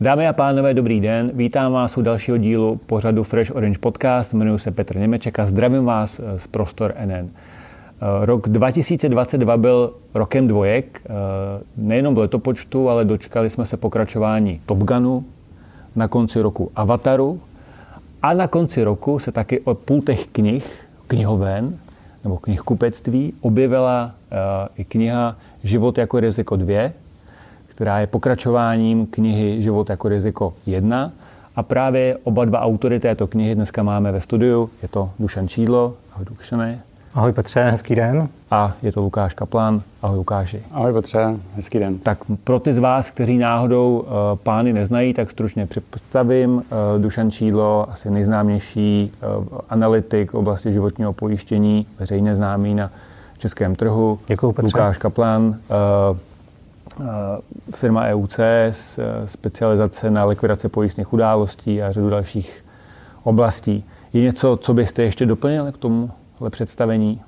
Dámy a pánové, dobrý den. Vítám vás u dalšího dílu pořadu Fresh Orange Podcast. Jmenuji se Petr Němeček a zdravím vás z Prostor NN. Rok 2022 byl rokem dvojek, nejenom v letopočtu, ale dočkali jsme se pokračování Top Gunu, na konci roku Avataru a na konci roku se taky od půl těch knih, knihoven nebo knihkupectví, objevila i kniha Život jako riziko 2, která je pokračováním knihy Život jako riziko 1. A právě oba dva autory této knihy dneska máme ve studiu. Je to Dušan Čídlo. Ahoj Dušane. Ahoj Petře, hezký den. A je to Lukáš Kaplan. Ahoj Lukáši. Ahoj Petře, hezký den. Tak pro ty z vás, kteří náhodou uh, pány neznají, tak stručně představím. Uh, Dušan Čídlo, asi nejznámější uh, analytik v oblasti životního pojištění, veřejně známý na českém trhu. Děkuji, Petře. Lukáš Kaplan, firma EUC, specializace na likvidace pojistných událostí a řadu dalších oblastí. Je něco, co byste ještě doplnili k tomuhle představení?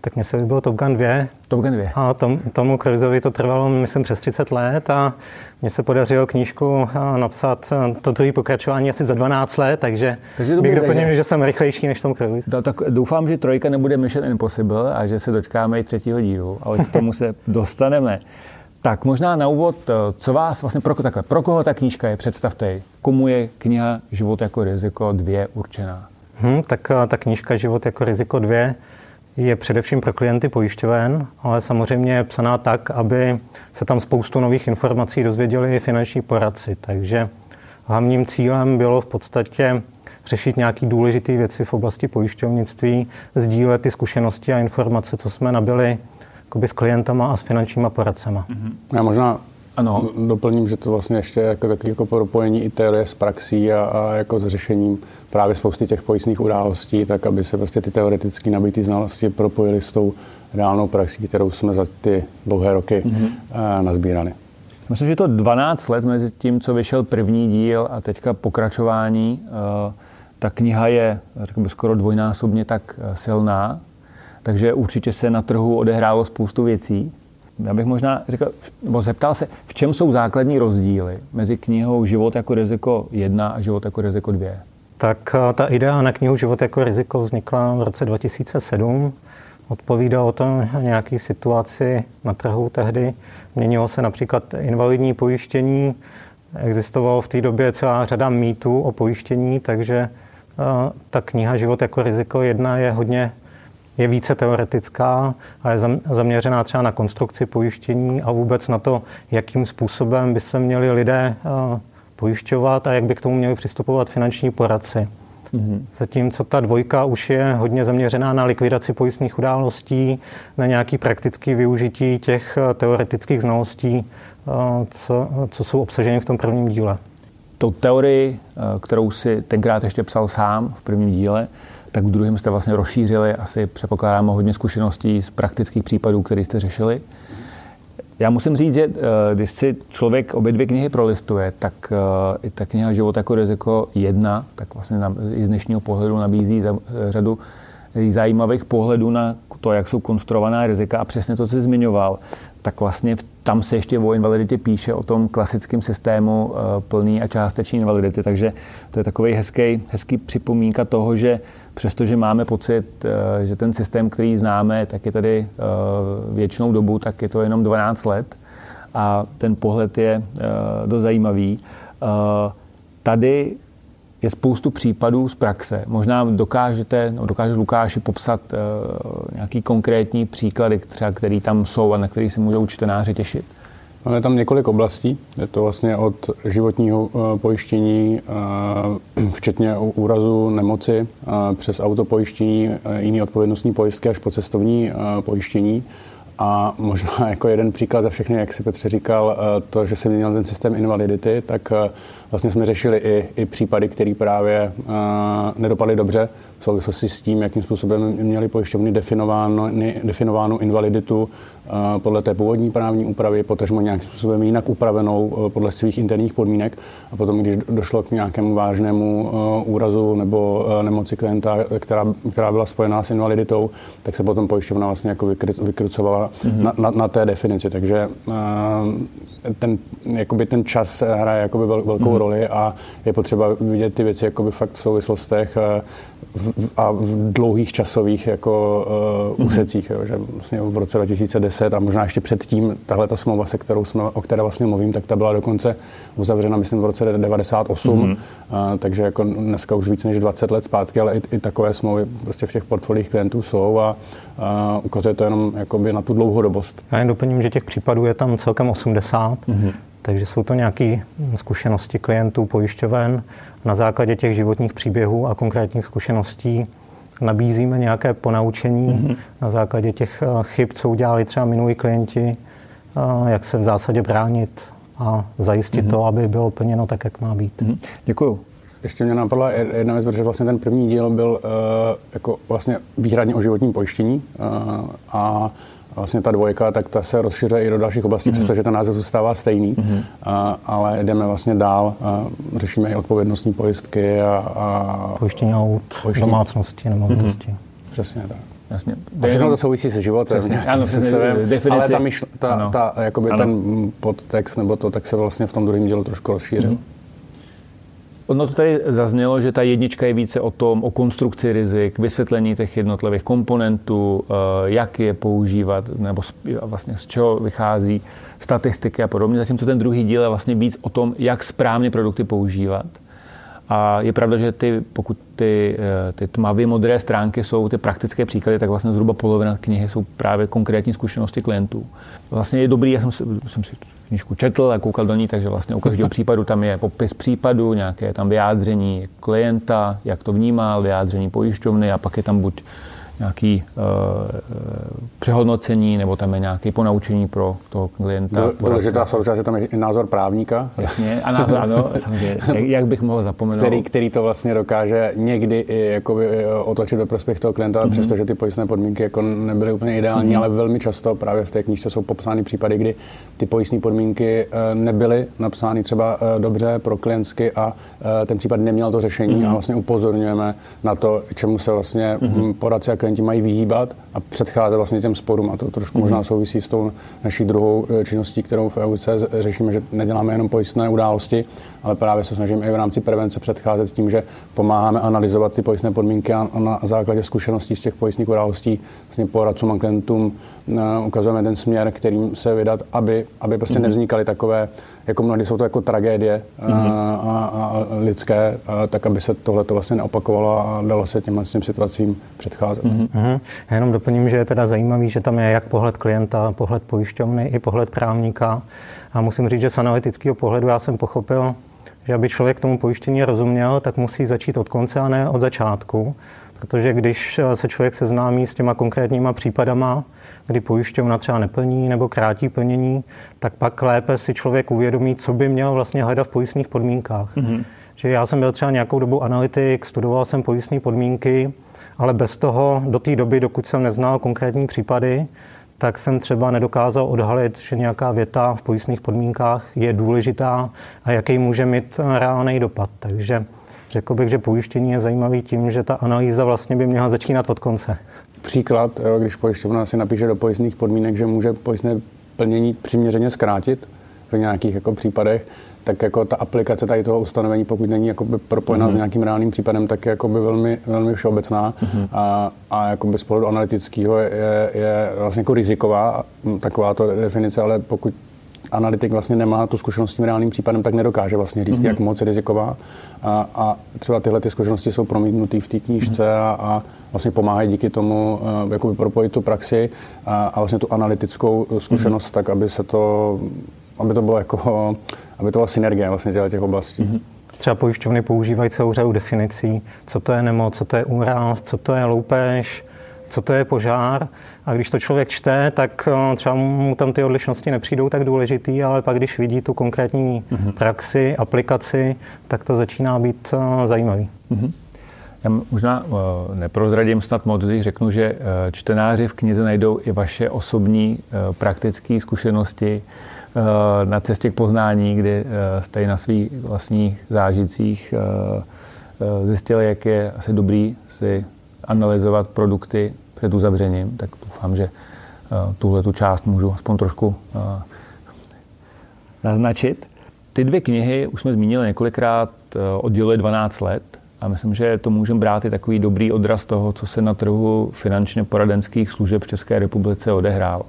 Tak mně se líbilo Top Gun 2. Top Gun 2. A tom, tomu Cruiseovi to trvalo, myslím, přes 30 let a mně se podařilo knížku napsat to druhé pokračování asi za 12 let, takže, takže bych doplnil, že... že jsem rychlejší než Tom Cruise. No, tak doufám, že trojka nebude Mission Impossible a že se dočkáme i třetího dílu, ale k tomu se dostaneme. Tak možná na úvod, co vás vlastně pro, takhle, pro koho ta knížka je, představte, komu je kniha Život jako riziko 2 určená? Hmm, tak ta knížka Život jako riziko 2 je především pro klienty pojišťoven, ale samozřejmě je psaná tak, aby se tam spoustu nových informací dozvěděli i finanční poradci. Takže hlavním cílem bylo v podstatě řešit nějaké důležité věci v oblasti pojišťovnictví, sdílet ty zkušenosti a informace, co jsme nabili s klientama a s finančníma poradcema. Já možná ano. Doplním, že to vlastně ještě jako, jako propojení i teorie s praxí a, a jako s řešením právě spousty těch pojistných událostí, tak aby se prostě ty teoretické nabité znalosti propojily s tou reálnou praxí, kterou jsme za ty dlouhé roky mm-hmm. uh, nazbírali. Myslím, že to 12 let mezi tím, co vyšel první díl a teďka pokračování. Uh, ta kniha je, řekl bych, skoro dvojnásobně tak eh, silná, takže určitě se na trhu odehrálo spoustu věcí. Já bych možná řekl, nebo zeptal se, v čem jsou základní rozdíly mezi knihou Život jako riziko 1 a Život jako riziko 2? Tak eh, ta idea na knihu Život jako riziko vznikla v roce 2007. Odpovídá o tom nějaký situaci na trhu tehdy. Měnilo se například invalidní pojištění. Existovalo v té době celá řada mýtů o pojištění, takže eh, ta kniha Život jako riziko 1 je hodně je více teoretická a je zaměřená třeba na konstrukci pojištění a vůbec na to, jakým způsobem by se měli lidé eh, pojišťovat a jak by k tomu měli přistupovat finanční poradci. Mm-hmm. Zatímco ta dvojka už je hodně zaměřená na likvidaci pojistných událostí, na nějaký praktický využití těch eh, teoretických znalostí, eh, co, co jsou obsaženy v tom prvním díle. Tou teorii, kterou si tenkrát ještě psal sám v prvním díle, tak v druhém jste vlastně rozšířili asi, předpokládám, hodně zkušeností z praktických případů, které jste řešili. Já musím říct, že eh, když si člověk obě dvě knihy prolistuje, tak eh, i ta kniha Život jako riziko jedna, tak vlastně i z dnešního pohledu nabízí eh, řadu zajímavých pohledů na to, jak jsou konstruovaná rizika a přesně to, co jsi zmiňoval, tak vlastně tam se ještě o invaliditě píše o tom klasickém systému plný a částečný invalidity, takže to je takový hezký, hezký připomínka toho, že přestože máme pocit, eh, že ten systém, který známe, tak je tady eh, většinou dobu, tak je to jenom 12 let a ten pohled je eh, dost zajímavý. Tady je spoustu případů z praxe. Možná dokážete, no dokáže Lukáši popsat nějaký konkrétní příklady, třeba, který tam jsou a na který si můžou čtenáři těšit. Máme tam několik oblastí. Je to vlastně od životního eh, pojištění, eh, včetně úrazu, nemoci, eh, přes autopojištění, jiný odpovědnostní pojistky až po cestovní pojištění. A možná jako jeden příklad za všechny, jak si Petře říkal, to, že se měnil ten systém invalidity, tak vlastně jsme řešili i, i případy, které právě nedopadly dobře v souvislosti s tím, jakým způsobem měli pojišťovny definováno, definovánu invaliditu eh, podle té původní právní úpravy, potažmo nějakým způsobem jinak upravenou eh, podle svých interních podmínek. A potom, když došlo k nějakému vážnému eh, úrazu nebo nemoci klienta, která, která byla spojená s invaliditou, tak se potom pojišťovna vlastně jako vykrucovala mm-hmm. na, na, na té definici. Takže ten, jakoby ten čas hraje jakoby velkou mm-hmm. roli a je potřeba vidět ty věci jakoby fakt v souvislostech a v dlouhých časových jako uh, úsecích, jo, že vlastně v roce 2010 a možná ještě předtím tahle ta smlouva, se kterou jsme, o které vlastně mluvím, tak ta byla dokonce uzavřena, myslím, v roce 98, mm-hmm. takže jako dneska už víc než 20 let zpátky, ale i, i takové smlouvy prostě v těch portfoliích klientů jsou a uh, ukazuje to jenom jakoby na tu dlouhodobost. Já jen doplním, že těch případů je tam celkem 80, mm-hmm. takže jsou to nějaké zkušenosti klientů, pojišťoven, na základě těch životních příběhů a konkrétních zkušeností nabízíme nějaké ponaučení mm-hmm. na základě těch eh, chyb, co udělali třeba minulí klienti, eh, jak se v zásadě bránit a zajistit mm-hmm. to, aby bylo plněno tak, jak má být. Mm-hmm. Děkuju. Ještě mě napadla jedna věc, protože vlastně ten první díl byl uh, jako vlastně výhradně o životním pojištění uh, a vlastně ta dvojka, tak ta se rozšiřuje i do dalších oblastí, mm-hmm. přestože ten název zůstává stejný, mm-hmm. a, ale jdeme vlastně dál, a řešíme i odpovědnostní pojistky a, a pojištění aut, pojištění. domácnosti, nemovitosti. Mm-hmm. Přesně tak. Jasně. A všechno to souvisí se životem. Přesně, ano, přesně, definici. Ale ta, myšl, ta, ta, jakoby ten podtext nebo to, tak se vlastně v tom druhém dílu trošku rozšířil. Mm-hmm. Ono to tady zaznělo, že ta jednička je více o tom, o konstrukci rizik, vysvětlení těch jednotlivých komponentů, eh, jak je používat, nebo vlastně z čeho vychází statistiky a podobně. Zatímco ten druhý díl je vlastně víc o tom, jak správně produkty používat. A je pravda, že ty, pokud ty, eh, ty tmavě modré stránky jsou ty praktické příklady, tak vlastně zhruba polovina knihy jsou právě konkrétní zkušenosti klientů. Vlastně je dobrý, já jsem, jsem si knižku četl a koukal do ní, takže vlastně u každého případu tam je popis případu, nějaké tam vyjádření klienta, jak to vnímal, vyjádření pojišťovny a pak je tam buď nějaký uh, přehodnocení, nebo tam je nějaké ponaučení pro toho klienta. Důležitá součást je tam i názor právníka. Jasně, a názor, ano, samozřejmě. Jak, jak bych mohl zapomenout. Který, který to vlastně dokáže někdy i jakoby otočit ve prospěch toho klienta, mm-hmm. přestože ty pojistné podmínky jako nebyly úplně ideální, mm-hmm. ale velmi často právě v té knižce jsou popsány případy, kdy ty pojistné podmínky nebyly napsány třeba dobře pro klientsky a ten případ neměl to řešení mm-hmm. a vlastně upozorňujeme na to, čemu se vlastně mm-hmm. poradci a klienti mají vyhýbat a předcházet vlastně těm sporům. A to trošku mm-hmm. možná souvisí s tou naší druhou eh, činností, kterou v EUC řešíme, že neděláme jenom pojistné události, ale právě se snažíme i v rámci prevence předcházet tím, že pomáháme analyzovat ty pojistné podmínky a na základě zkušeností z těch pojistných událostí vlastně poradcům a klientům eh, ukazujeme ten směr, kterým se vydat, aby, aby prostě mm-hmm. nevznikaly takové jako mnohdy jsou to jako tragédie mm-hmm. a, a lidské, a, tak aby se tohle to vlastně neopakovalo a dalo se těm, těm situacím předcházet. Mm-hmm. Já jenom doplním, že je teda zajímavý, že tam je jak pohled klienta, pohled pojišťovny i pohled právníka. A musím říct, že z analytického pohledu já jsem pochopil, že aby člověk tomu pojištění rozuměl, tak musí začít od konce a ne od začátku. Protože když se člověk seznámí s těma konkrétníma případama, kdy pojišťovna třeba neplní nebo krátí plnění, tak pak lépe si člověk uvědomí, co by měl vlastně hledat v pojistných podmínkách. Mm-hmm. Že já jsem byl třeba nějakou dobu analytik, studoval jsem pojistné podmínky, ale bez toho do té doby, dokud jsem neznal konkrétní případy, tak jsem třeba nedokázal odhalit, že nějaká věta v pojistných podmínkách je důležitá a jaký může mít reálný dopad. Takže řekl bych, že pojištění je zajímavý tím, že ta analýza vlastně by měla začínat od konce. Příklad, jo, když pojišťovna si napíše do pojistných podmínek, že může pojistné plnění přiměřeně zkrátit v nějakých jako případech, tak jako ta aplikace tady toho ustanovení, pokud není jakoby propojená mm-hmm. s nějakým reálným případem, tak je jakoby velmi, velmi všeobecná mm-hmm. a, a jakoby z pohledu analytického je, je vlastně jako riziková taková to definice, ale pokud analytik vlastně nemá tu zkušenost s tím reálným případem, tak nedokáže vlastně říct, mm-hmm. jak moc je riziková. A, a třeba tyhle ty zkušenosti jsou promítnuté v té knížce mm-hmm. a, a vlastně pomáhají díky tomu uh, jakoby propojit tu praxi a, a vlastně tu analytickou zkušenost mm-hmm. tak, aby se to, aby to bylo jako, aby to byla synergie vlastně těch oblastí. Mm-hmm. Třeba pojišťovny používají celou řadu definicí, co to je nemoc, co to je úraz, co to je loupež, co to je požár. A když to člověk čte, tak eh, třeba mu tam ty odlišnosti nepřijdou tak důležitý, ale pak když vidí tu konkrétní mm-hmm. praxi, aplikaci, tak to začíná být eh, zajímavý. Mm-hmm. Já možná uh, neprozradím snad moc, když řeknu, že čtenáři v knize najdou i vaše osobní praktické zkušenosti na cestě k poznání, kdy jste na svých vlastních zážitcích zjistili, jak je asi dobrý si analyzovat produkty před uzavřením, tak doufám, že tuhle tu část můžu aspoň trošku naznačit. Ty dvě knihy, už jsme zmínili několikrát, eh, odděluje 12 let a myslím, že to můžeme brát i takový dobrý odraz toho, co se na trhu finančně poradenských služeb v České republice odehrálo.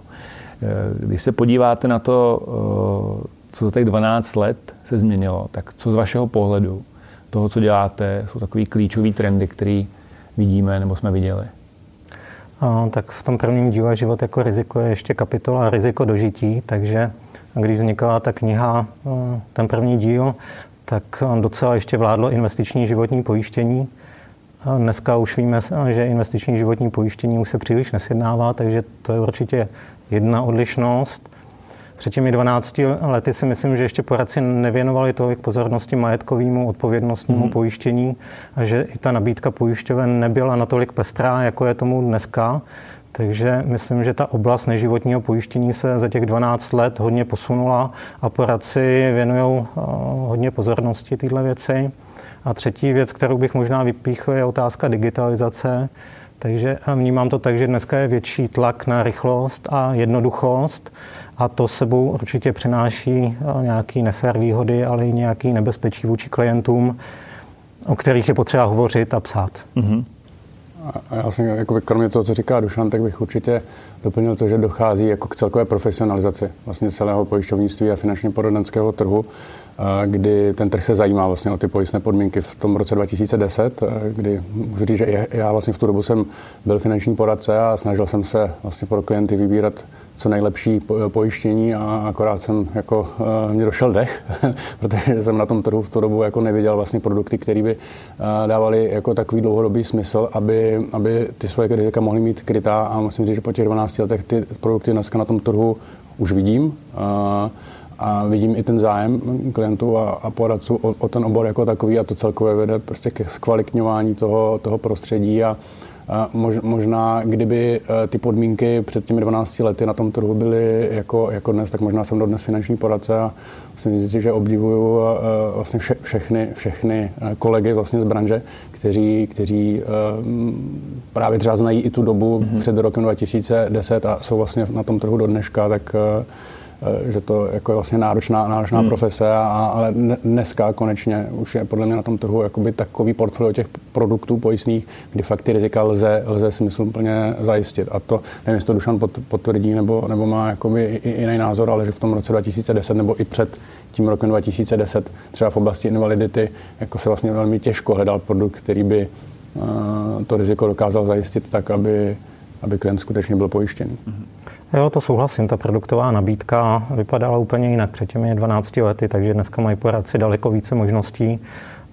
Eh, když se podíváte na to, eh, co za těch 12 let se změnilo, tak co z vašeho pohledu, toho, co děláte, jsou takový klíčový trendy, který vidíme nebo jsme viděli? A, tak v tom prvním díle Život jako riziko je ještě kapitola Riziko dožití, takže když vznikala ta kniha, ten první díl, tak docela ještě vládlo investiční životní pojištění. Dneska už víme, že investiční životní pojištění už se příliš nesjednává, takže to je určitě jedna odlišnost. Před těmi 12 lety si myslím, že ještě poradci nevěnovali tolik pozornosti majetkovému odpovědnostnímu hmm. pojištění a že i ta nabídka pojišťoven nebyla natolik pestrá, jako je tomu dneska. Takže myslím, že ta oblast neživotního pojištění se za těch 12 let hodně posunula a poradci věnují eh, hodně pozornosti tyhle věci. A třetí věc, kterou bych možná vypíchl, je otázka digitalizace. Takže vnímám to tak, že dneska je větší tlak na rychlost a jednoduchost a to sebou určitě přináší eh, nějaké nefér výhody, ale i nějaký nebezpečí vůči klientům, o kterých je potřeba hovořit a psát. Mm-hmm. A já jsem, jako kromě toho, co říká Dušan, tak bych určitě doplnil to, že dochází jako k celkové profesionalizaci vlastně celého pojišťovnictví a finančně poradenského trhu, kdy ten trh se zajímá vlastně o ty pojistné podmínky v tom roce 2010, kdy můžu říct, že já vlastně v tu dobu jsem byl finanční poradce a snažil jsem se vlastně pro klienty vybírat co nejlepší pojištění a akorát jsem jako, uh, mě došel dech, protože jsem na tom trhu v tu dobu jako neviděl vlastně produkty, které by uh, dávaly jako takový dlouhodobý smysl, aby, aby ty svoje rizika mohly mít krytá a musím říct, že po těch 12 letech ty produkty dneska na tom trhu už vidím. A vidím i ten zájem klientů a, a poradců o, o ten obor jako takový a to celkově vede prostě ke zkvalitňování toho, toho prostředí a, možná, kdyby e, ty podmínky před těmi 12 lety na tom trhu byly jako, jako dnes, tak možná jsem dodnes finanční poradce a musím říct, že obdivuju e, vlastně vše, všechny, všechny e, kolegy vlastně z branže, kteří, kteří právě třeba znají i tu dobu mm-hmm. před rokem 2010 a jsou vlastně na tom trhu do dneška, tak že to jako je vlastně náročná, náročná hmm. profese, a, ale dneska konečně už je podle mě na tom trhu jakoby takový portfolio těch produktů pojistných, kdy fakt ty rizika lze, lze smysluplně zajistit. A to, nevím, jestli to Dušan potvrdí nebo, nebo má jakoby i jiný názor, ale že v tom roce 2010 nebo i před tím rokem 2010 třeba v oblasti invalidity jako se vlastně velmi těžko hledal produkt, který by uh, to riziko dokázal zajistit tak, aby, aby klient skutečně byl pojištěný. Hmm. Jo, to souhlasím. Ta produktová nabídka vypadala úplně jinak před těmi 12 lety, takže dneska mají poradci daleko více možností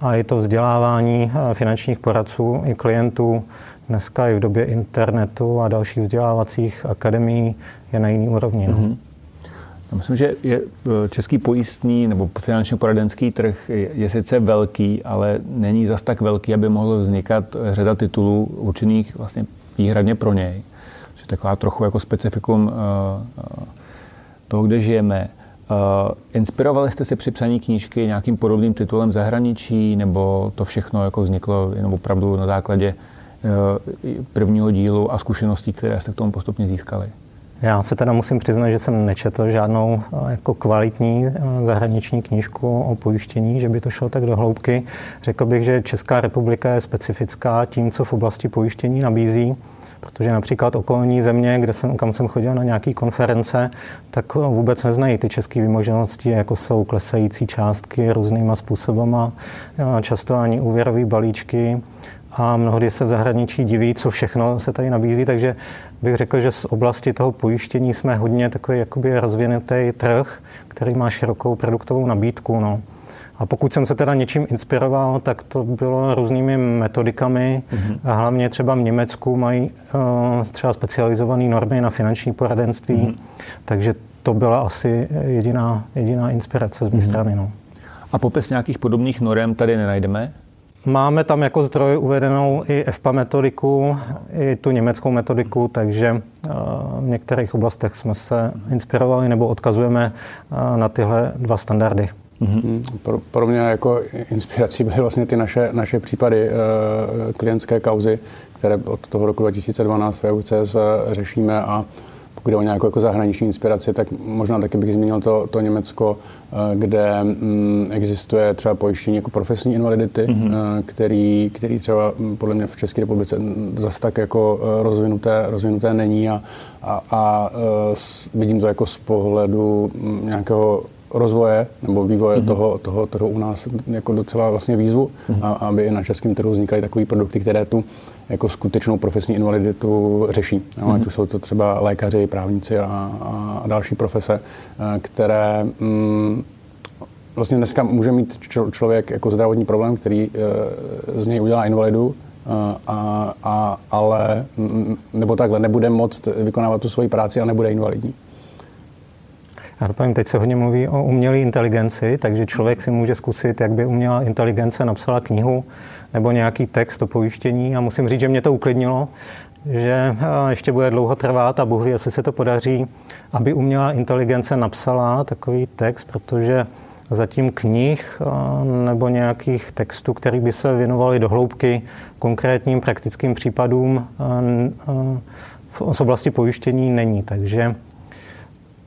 a je to vzdělávání eh, finančních poradců i klientů dneska i v době internetu a dalších vzdělávacích akademií je na jiný úrovni. No. Mm-hmm. Myslím, že je eh, český pojistný nebo finančně poradenský trh je, sice velký, ale není zas tak velký, aby mohl vznikat řada titulů určených vlastně výhradně pro něj taková trochu jako specifikum eh, eh, toho, kde žijeme. Uh, inspirovali jste se při psaní knížky nějakým podobným titulem zahraničí, nebo to všechno jako vzniklo jenom opravdu na základě prvního dílu a zkušeností, které jste k tomu postupně získali? Já se teda musím přiznat, že jsem nečetl žádnou jako kvalitní zahraniční knížku o pojištění, že by to šlo tak do hloubky. Řekl bych, že Česká republika je specifická tím, co v oblasti pojištění nabízí protože například okolní země, kde jsem, kam jsem chodil na nějaké konference, tak vůbec neznají ty české vymoženosti, jako jsou klesající částky různýma způsobama, často ani úvěrové balíčky a mnohdy se v zahraničí diví, co všechno se tady nabízí, takže bych řekl, že z oblasti toho pojištění jsme hodně takový jakoby rozvinutý trh, který má širokou produktovou nabídku. No. A pokud jsem se teda něčím inspiroval, tak to bylo různými metodikami. Mm-hmm. A hlavně třeba v Německu mají uh, třeba specializované normy na finanční poradenství, mm-hmm. takže to byla asi jediná, jediná inspirace z mé mm-hmm. strany. No. A popis nějakých podobných norm tady nenajdeme? Máme tam jako zdroj uvedenou i EFPA metodiku, i tu německou metodiku, takže uh, v některých oblastech jsme se inspirovali nebo odkazujeme uh, na tyhle dva standardy. Mm-hmm. Pro, pro mě jako inspirací byly vlastně ty naše, naše případy e, klientské kauzy, které od toho roku 2012 v EUCS řešíme a pokud je o nějakou jako zahraniční inspiraci, tak možná taky bych zmínil to, to Německo, kde mm, existuje třeba pojištění jako profesní invalidity, mm-hmm. který, který třeba mm, podle mě v České republice zase tak jako rozvinuté, rozvinuté není a, a, a vidím to jako z pohledu mm, nějakého rozvoje nebo vývoje mm-hmm. toho, toho trhu u nás jako docela vlastně výzvu, mm-hmm. a, aby i na českém trhu vznikaly takové produkty, které tu jako skutečnou profesní invaliditu řeší. No, mm-hmm. Ať už jsou to třeba lékaři, právníci a, a další profese, eh, které mm, vlastně dneska může mít člověk jako zdravotní problém, který e, z něj udělá invalidu, a, eh, a, a, ale, nebo takhle, nebude moct vykonávat tu svoji práci a nebude invalidní. Já dopovím, teď se hodně mluví o umělé inteligenci, takže člověk si může zkusit, jak by umělá inteligence napsala knihu nebo nějaký text o pojištění a musím říct, že mě to uklidnilo, že ještě bude dlouho trvat a Bůh ví, jestli se to podaří, aby umělá inteligence napsala takový text, protože zatím knih nebo nějakých textů, které by se věnovaly do hloubky konkrétním praktickým případům v oblasti pojištění není. Takže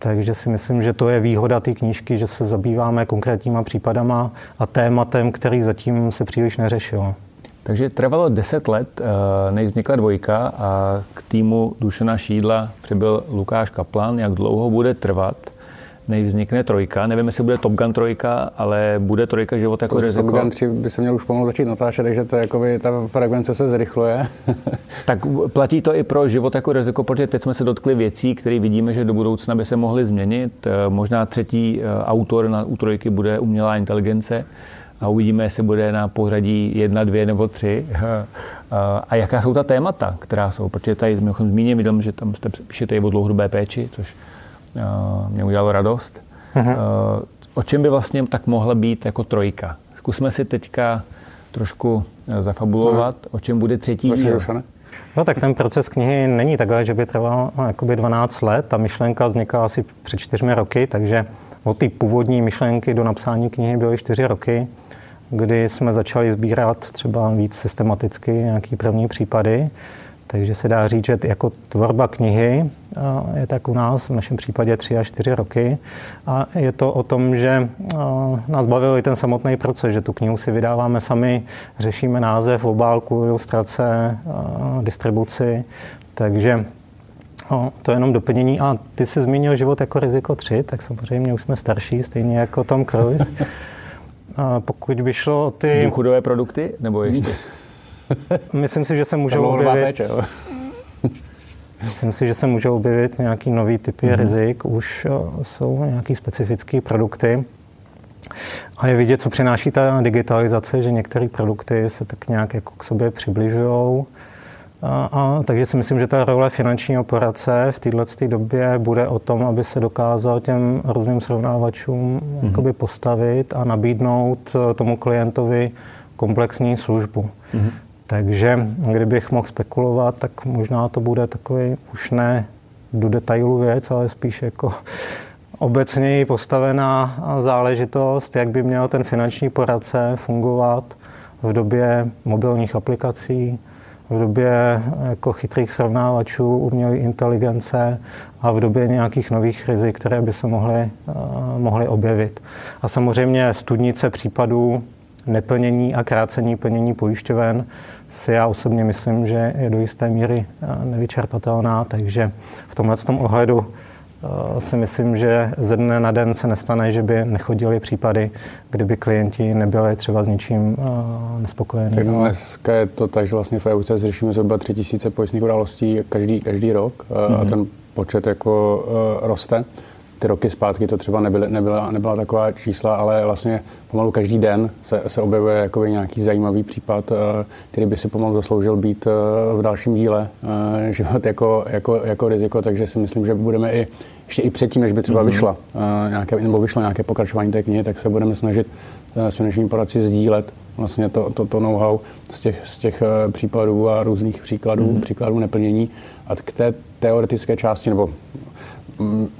takže si myslím, že to je výhoda té knížky, že se zabýváme konkrétníma případama a tématem, který zatím se příliš neřešil. Takže trvalo 10 let, eh, než vznikla dvojka a k týmu Dušana Šídla přibyl Lukáš Kaplan. Jak dlouho bude trvat, než vznikne trojka. Nevím, jestli bude Top Gun trojka, ale bude trojka život jako to riziko. Top Gun 3 by se měl už pomalu začít natáčet, takže to jakoby, ta frekvence se zrychluje. tak platí to i pro život jako riziko, protože teď jsme se dotkli věcí, které vidíme, že do budoucna by se mohly změnit. Eh, možná třetí eh, autor na u trojky bude umělá inteligence a uvidíme, jestli bude na pořadí jedna, dvě nebo tři. A jaká jsou ta témata, která jsou? Protože tady mimochodem zmíním, že tam jste píšete i o dlouhodobé péči, což mě udělalo radost. Uh-huh. O čem by vlastně tak mohla být jako trojka? Zkusme si teďka trošku e, zafabulovat, uh-huh. o čem bude třetí díl. No tak ten proces knihy není takhle, že by trval no, jakoby 12 let. Ta myšlenka vznikla asi před čtyřmi roky, takže od té původní myšlenky do napsání knihy byly čtyři roky, kdy jsme začali sbírat třeba víc systematicky nějaký první případy. Takže se dá říct, že jako tvorba knihy je tak u nás, v našem případě tři až čtyři roky. A je to o tom, že nás bavil i ten samotný proces, že tu knihu si vydáváme sami, řešíme název, obálku, ilustrace, distribuci. Takže No, to je jenom doplnění. A ty jsi zmínil život jako riziko 3, tak samozřejmě už jsme starší, stejně jako Tom Cruise. A pokud by šlo o ty... Důchodové produkty? Nebo ještě? Myslím si, že se můžou objevit... Myslím si, že se můžou objevit nějaký nový typy mm-hmm. rizik, už jsou nějaký specifické produkty. A je vidět, co přináší ta digitalizace, že některé produkty se tak nějak jako k sobě přibližují. A, a, takže si myslím, že ta role finanční operace v této době bude o tom, aby se dokázal těm různým srovnávačům mm-hmm. postavit a nabídnout eh, tomu klientovi komplexní službu. Mm-hmm. Takže kdybych mohl spekulovat, tak možná to bude takový už ne do detailu věc, ale spíš jako obecněji postavená záležitost, jak by měl ten finanční poradce fungovat v době mobilních aplikací, v době jako chytrých srovnávačů, umělé inteligence a v době nějakých nových rizik, které by se mohly, mohly objevit. A samozřejmě studnice případů neplnění a krácení plnění pojišťoven si já osobně myslím, že je do jisté míry eh, nevyčerpatelná, takže v tomhle tom ohledu eh, si myslím, že ze dne na den se nestane, že by nechodili případy, kdyby klienti nebyli třeba s ničím eh, nespokojení. Tak dneska je to tak, že vlastně v EUC řešíme zhruba 3000 pojistných událostí každý, každý rok mm-hmm. a mhm. ten počet jako roste ty roky zpátky to třeba nebyly, nebyla, nebyla taková čísla, ale vlastně pomalu každý den se, se objevuje jako nějaký zajímavý případ, eh, který by si pomalu zasloužil být eh, v dalším díle eh, život jako, jako, jako riziko, takže si myslím, že budeme i ještě i předtím, než by třeba mm-hmm. vyšla nějaké, nebo vyšlo nějaké pokračování té knihy, tak se budeme snažit s finančním poradci sdílet vlastně to, to, to know-how z těch, z těch případů a různých příkladů, mm-hmm. příkladů neplnění. A k té teoretické části, nebo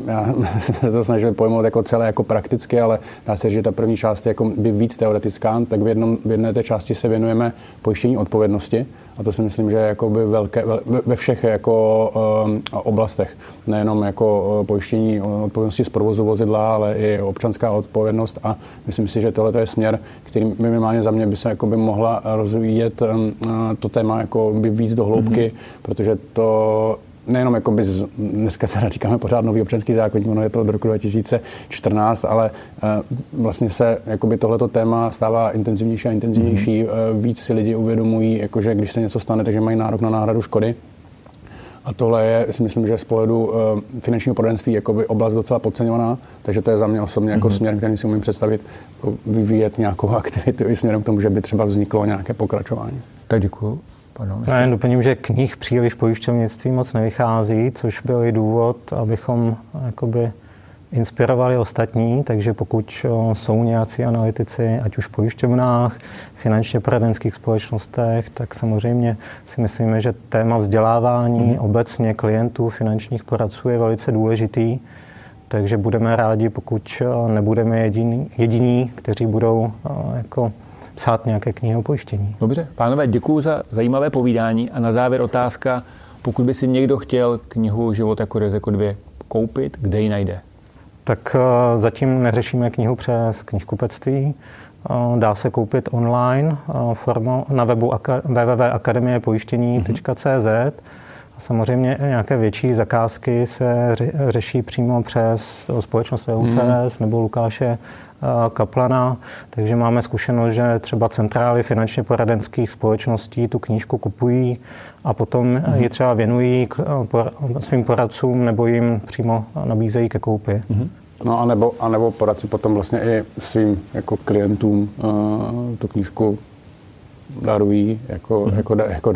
já jsme se to snažili pojmout jako celé jako prakticky, ale dá se říct, že ta první část je jako by víc teoretická, tak v, jednom, v jedné té části se věnujeme pojištění odpovědnosti, a to si myslím, že je jakoby velké, ve všech jako um, oblastech. Nejenom jako uh, pojištění odpovědnosti z provozu vozidla, ale i občanská odpovědnost. A myslím si, že tohle je směr, který minimálně za mě by se jakoby mohla rozvíjet um, to téma jako by víc do hloubky, mm-hmm. protože to nejenom jako by dneska teda říkáme pořád nový občanský zákonník, ono je to od roku 2014, ale uh, vlastně se jakoby tohleto téma stává intenzivnější a intenzivnější. Mm-hmm. Víc si lidi uvědomují, jakože když se něco stane, takže mají nárok na náhradu škody. A tohle je, si myslím, že z pohledu uh, finančního poradenství jakoby oblast docela podceňovaná, takže to je za mě osobně jako mm-hmm. směr, který si umím představit, jako vyvíjet nějakou aktivitu i směrem k tomu, že by třeba vzniklo nějaké pokračování. Tak děkuji. Pardon, Já jen doplním, že knih příliš pojišťovnictví moc nevychází, což byl i důvod, abychom jakoby inspirovali ostatní, takže pokud jsou nějací analytici, ať už v pojišťovnách, finančně poradenských společnostech, tak samozřejmě si myslíme, že téma vzdělávání mm. obecně klientů, finančních poradců je velice důležitý, takže budeme rádi, pokud nebudeme jediní, jediní kteří budou jako psát nějaké knihy o pojištění. Dobře, pánové, děkuji za zajímavé povídání a na závěr otázka, pokud by si někdo chtěl knihu Život jako riziko 2 koupit, kde ji najde? Tak eh, zatím neřešíme knihu přes knihkupectví. Eh, dá se koupit online eh, formou na webu www.akademiepojištění.cz. Samozřejmě nějaké větší zakázky se řeší přímo přes společnost VUCS hmm. nebo Lukáše Kaplana, takže máme zkušenost, že třeba centrály finančně poradenských společností tu knížku kupují a potom mm-hmm. ji třeba věnují svým poradcům nebo jim přímo nabízejí ke koupi. Mm-hmm. No a nebo, a nebo poradci potom vlastně i svým jako klientům uh, tu knížku darují jako, mm-hmm. jako, jako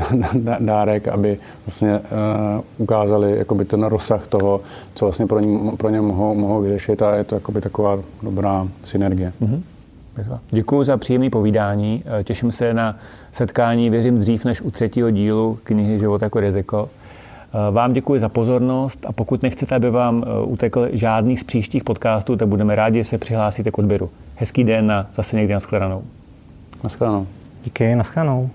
dárek, aby vlastně uh, ukázali jakoby ten rozsah toho, co vlastně pro ně, pro ně mohou, mohou vyřešit a je to jakoby taková dobrá synergie. Mm-hmm. Děkuji za příjemné povídání. Eh, těším se na setkání, věřím dřív než u třetího dílu knihy Život jako riziko. Eh, vám děkuji za pozornost a pokud nechcete, aby vám utekl žádný z příštích podcastů, tak budeme rádi, že se přihlásíte k odběru. Hezký den a zase někdy na shledanou. Na shledanou. Díky, nashledanou.